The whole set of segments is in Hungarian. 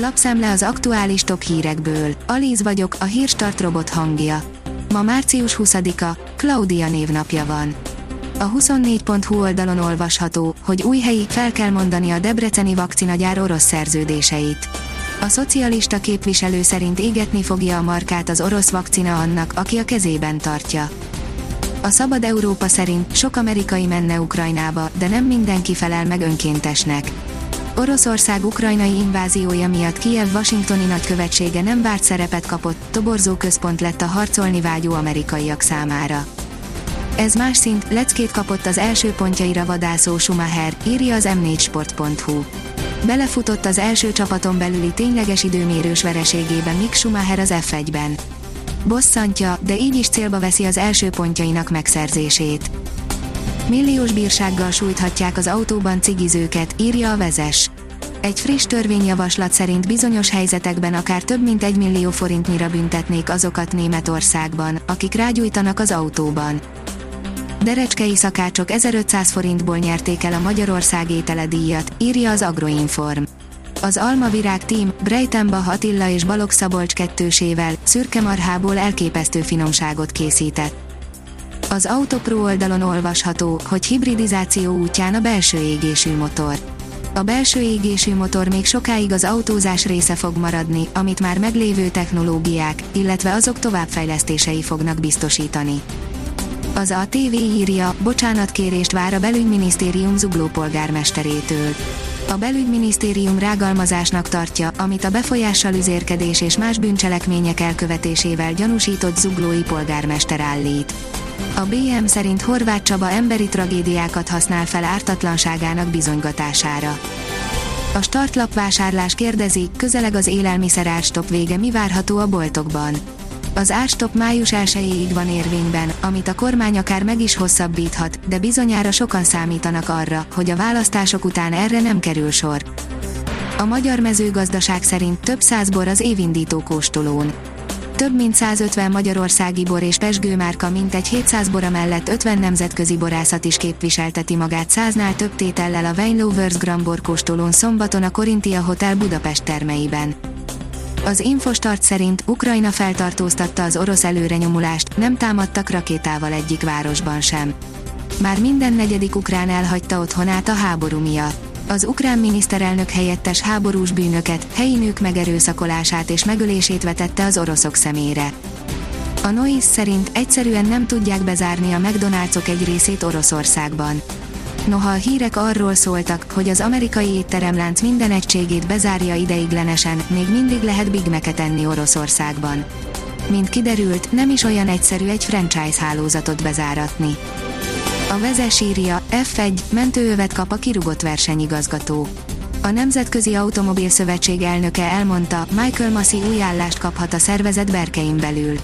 Lapszemle az aktuális top hírekből. Alíz vagyok, a hírstart robot hangja. Ma március 20-a, Claudia névnapja van. A 24.hu oldalon olvasható, hogy új helyi fel kell mondani a debreceni vakcinagyár orosz szerződéseit. A szocialista képviselő szerint égetni fogja a markát az orosz vakcina annak, aki a kezében tartja. A Szabad Európa szerint sok amerikai menne Ukrajnába, de nem mindenki felel meg önkéntesnek. Oroszország ukrajnai inváziója miatt Kiev washingtoni nagykövetsége nem várt szerepet kapott, toborzó központ lett a harcolni vágyó amerikaiak számára. Ez más szint, leckét kapott az első pontjaira vadászó Schumacher, írja az m4sport.hu. Belefutott az első csapaton belüli tényleges időmérős vereségében Mick Schumacher az F1-ben. Bosszantja, de így is célba veszi az első pontjainak megszerzését. Milliós bírsággal sújthatják az autóban cigizőket, írja a vezes. Egy friss törvényjavaslat szerint bizonyos helyzetekben akár több mint egy millió forintnyira büntetnék azokat Németországban, akik rágyújtanak az autóban. Derecskei szakácsok 1500 forintból nyerték el a Magyarország ételedíjat, írja az Agroinform. Az Almavirág Team, Breitenbach Attila és Balogh Szabolcs kettősével, szürke marhából elképesztő finomságot készített. Az Autopro oldalon olvasható, hogy hibridizáció útján a belső égésű motor. A belső égésű motor még sokáig az autózás része fog maradni, amit már meglévő technológiák, illetve azok továbbfejlesztései fognak biztosítani. Az ATV írja, bocsánatkérést vár a belügyminisztérium zugló polgármesterétől. A belügyminisztérium rágalmazásnak tartja, amit a befolyással üzérkedés és más bűncselekmények elkövetésével gyanúsított zuglói polgármester állít. A BM szerint Horváth Csaba emberi tragédiákat használ fel ártatlanságának bizonygatására. A startlap vásárlás kérdezi, közeleg az élelmiszer árstop vége mi várható a boltokban. Az árstop május 1 van érvényben, amit a kormány akár meg is hosszabbíthat, de bizonyára sokan számítanak arra, hogy a választások után erre nem kerül sor. A magyar mezőgazdaság szerint több száz bor az évindító kóstolón. Több mint 150 magyarországi bor és pesgőmárka mintegy 700 bora mellett 50 nemzetközi borászat is képviselteti magát száznál több tétellel a Wine Lovers Grand Borkóstolón szombaton a Corinthia Hotel Budapest termeiben. Az Infostart szerint Ukrajna feltartóztatta az orosz előrenyomulást, nem támadtak rakétával egyik városban sem. Már minden negyedik ukrán elhagyta otthonát a háború miatt. Az ukrán miniszterelnök helyettes háborús bűnöket, helyi nők megerőszakolását és megölését vetette az oroszok szemére. A Noise szerint egyszerűen nem tudják bezárni a McDonald'sok egy részét Oroszországban. Noha a hírek arról szóltak, hogy az amerikai étteremlánc minden egységét bezárja ideiglenesen, még mindig lehet Big Mac-et enni Oroszországban. Mint kiderült, nem is olyan egyszerű egy franchise hálózatot bezáratni. A vezes írja, F1, mentőövet kap a kirugott versenyigazgató. A Nemzetközi Automobil Szövetség elnöke elmondta, Michael Massey új állást kaphat a szervezet berkein belül.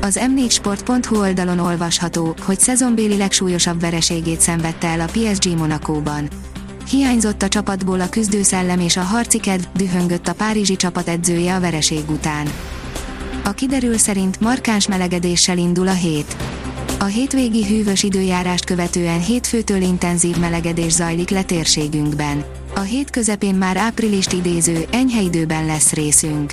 Az m4sport.hu oldalon olvasható, hogy szezonbéli legsúlyosabb vereségét szenvedte el a PSG Monakóban. Hiányzott a csapatból a küzdőszellem és a harci kedv, dühöngött a párizsi csapat edzője a vereség után. A kiderül szerint markáns melegedéssel indul a hét. A hétvégi hűvös időjárást követően hétfőtől intenzív melegedés zajlik le térségünkben. A hét közepén már áprilist idéző, enyhe időben lesz részünk.